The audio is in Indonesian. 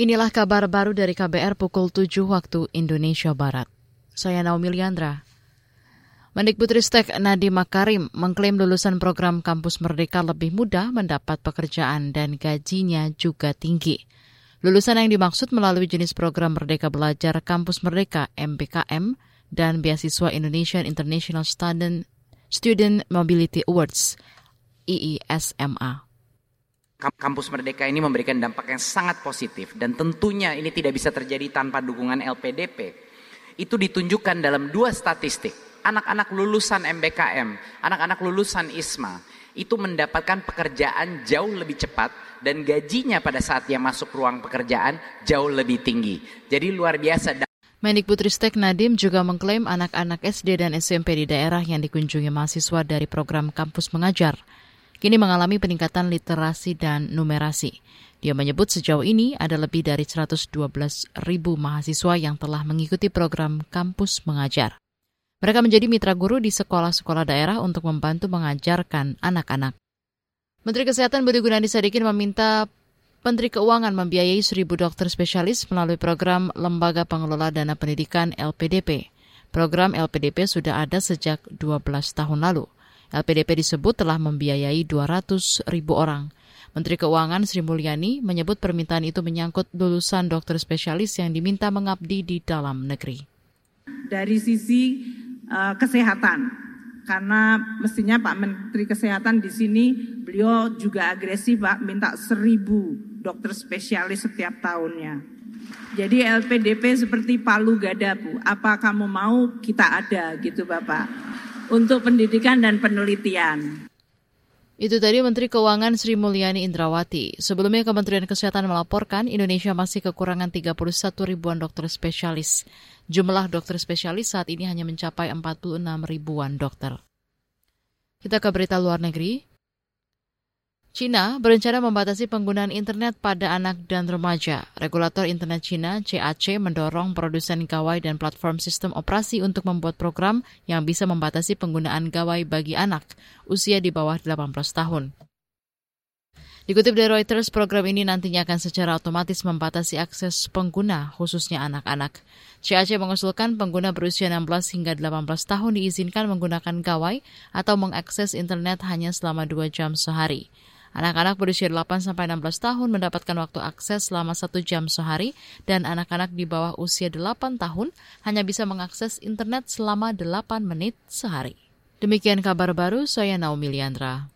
Inilah kabar baru dari KBR pukul 7 waktu Indonesia Barat. Saya Naomi Liandra. Mendikbudristek Nadiem Makarim mengklaim lulusan program Kampus Merdeka lebih mudah mendapat pekerjaan dan gajinya juga tinggi. Lulusan yang dimaksud melalui jenis program Merdeka Belajar Kampus Merdeka MBKM dan beasiswa Indonesian International Student, Student Mobility Awards IISMA. Kampus Merdeka ini memberikan dampak yang sangat positif dan tentunya ini tidak bisa terjadi tanpa dukungan LPDP. Itu ditunjukkan dalam dua statistik. Anak-anak lulusan MBKM, anak-anak lulusan ISMA itu mendapatkan pekerjaan jauh lebih cepat dan gajinya pada saat dia masuk ruang pekerjaan jauh lebih tinggi. Jadi luar biasa. Mendikbudristek Nadim juga mengklaim anak-anak SD dan SMP di daerah yang dikunjungi mahasiswa dari program kampus mengajar kini mengalami peningkatan literasi dan numerasi. Dia menyebut sejauh ini ada lebih dari 112 ribu mahasiswa yang telah mengikuti program kampus mengajar. Mereka menjadi mitra guru di sekolah-sekolah daerah untuk membantu mengajarkan anak-anak. Menteri Kesehatan Budi Gunadi Sadikin meminta Menteri Keuangan membiayai seribu dokter spesialis melalui program Lembaga Pengelola Dana Pendidikan LPDP. Program LPDP sudah ada sejak 12 tahun lalu. LPDP disebut telah membiayai 200 ribu orang. Menteri Keuangan Sri Mulyani menyebut permintaan itu menyangkut lulusan dokter spesialis yang diminta mengabdi di dalam negeri. Dari sisi uh, kesehatan, karena mestinya Pak Menteri Kesehatan di sini beliau juga agresif Pak minta seribu dokter spesialis setiap tahunnya. Jadi LPDP seperti palu gada Bu, apa kamu mau kita ada gitu Bapak untuk pendidikan dan penelitian. Itu tadi Menteri Keuangan Sri Mulyani Indrawati. Sebelumnya Kementerian Kesehatan melaporkan Indonesia masih kekurangan 31 ribuan dokter spesialis. Jumlah dokter spesialis saat ini hanya mencapai 46 ribuan dokter. Kita ke berita luar negeri. China berencana membatasi penggunaan internet pada anak dan remaja. Regulator internet China, CAC, mendorong produsen gawai dan platform sistem operasi untuk membuat program yang bisa membatasi penggunaan gawai bagi anak usia di bawah 18 tahun. Dikutip dari Reuters, program ini nantinya akan secara otomatis membatasi akses pengguna, khususnya anak-anak. CAC mengusulkan pengguna berusia 16 hingga 18 tahun diizinkan menggunakan gawai atau mengakses internet hanya selama 2 jam sehari. Anak-anak berusia 8-16 tahun mendapatkan waktu akses selama satu jam sehari dan anak-anak di bawah usia 8 tahun hanya bisa mengakses internet selama 8 menit sehari. Demikian kabar baru, saya Naomi Liandra.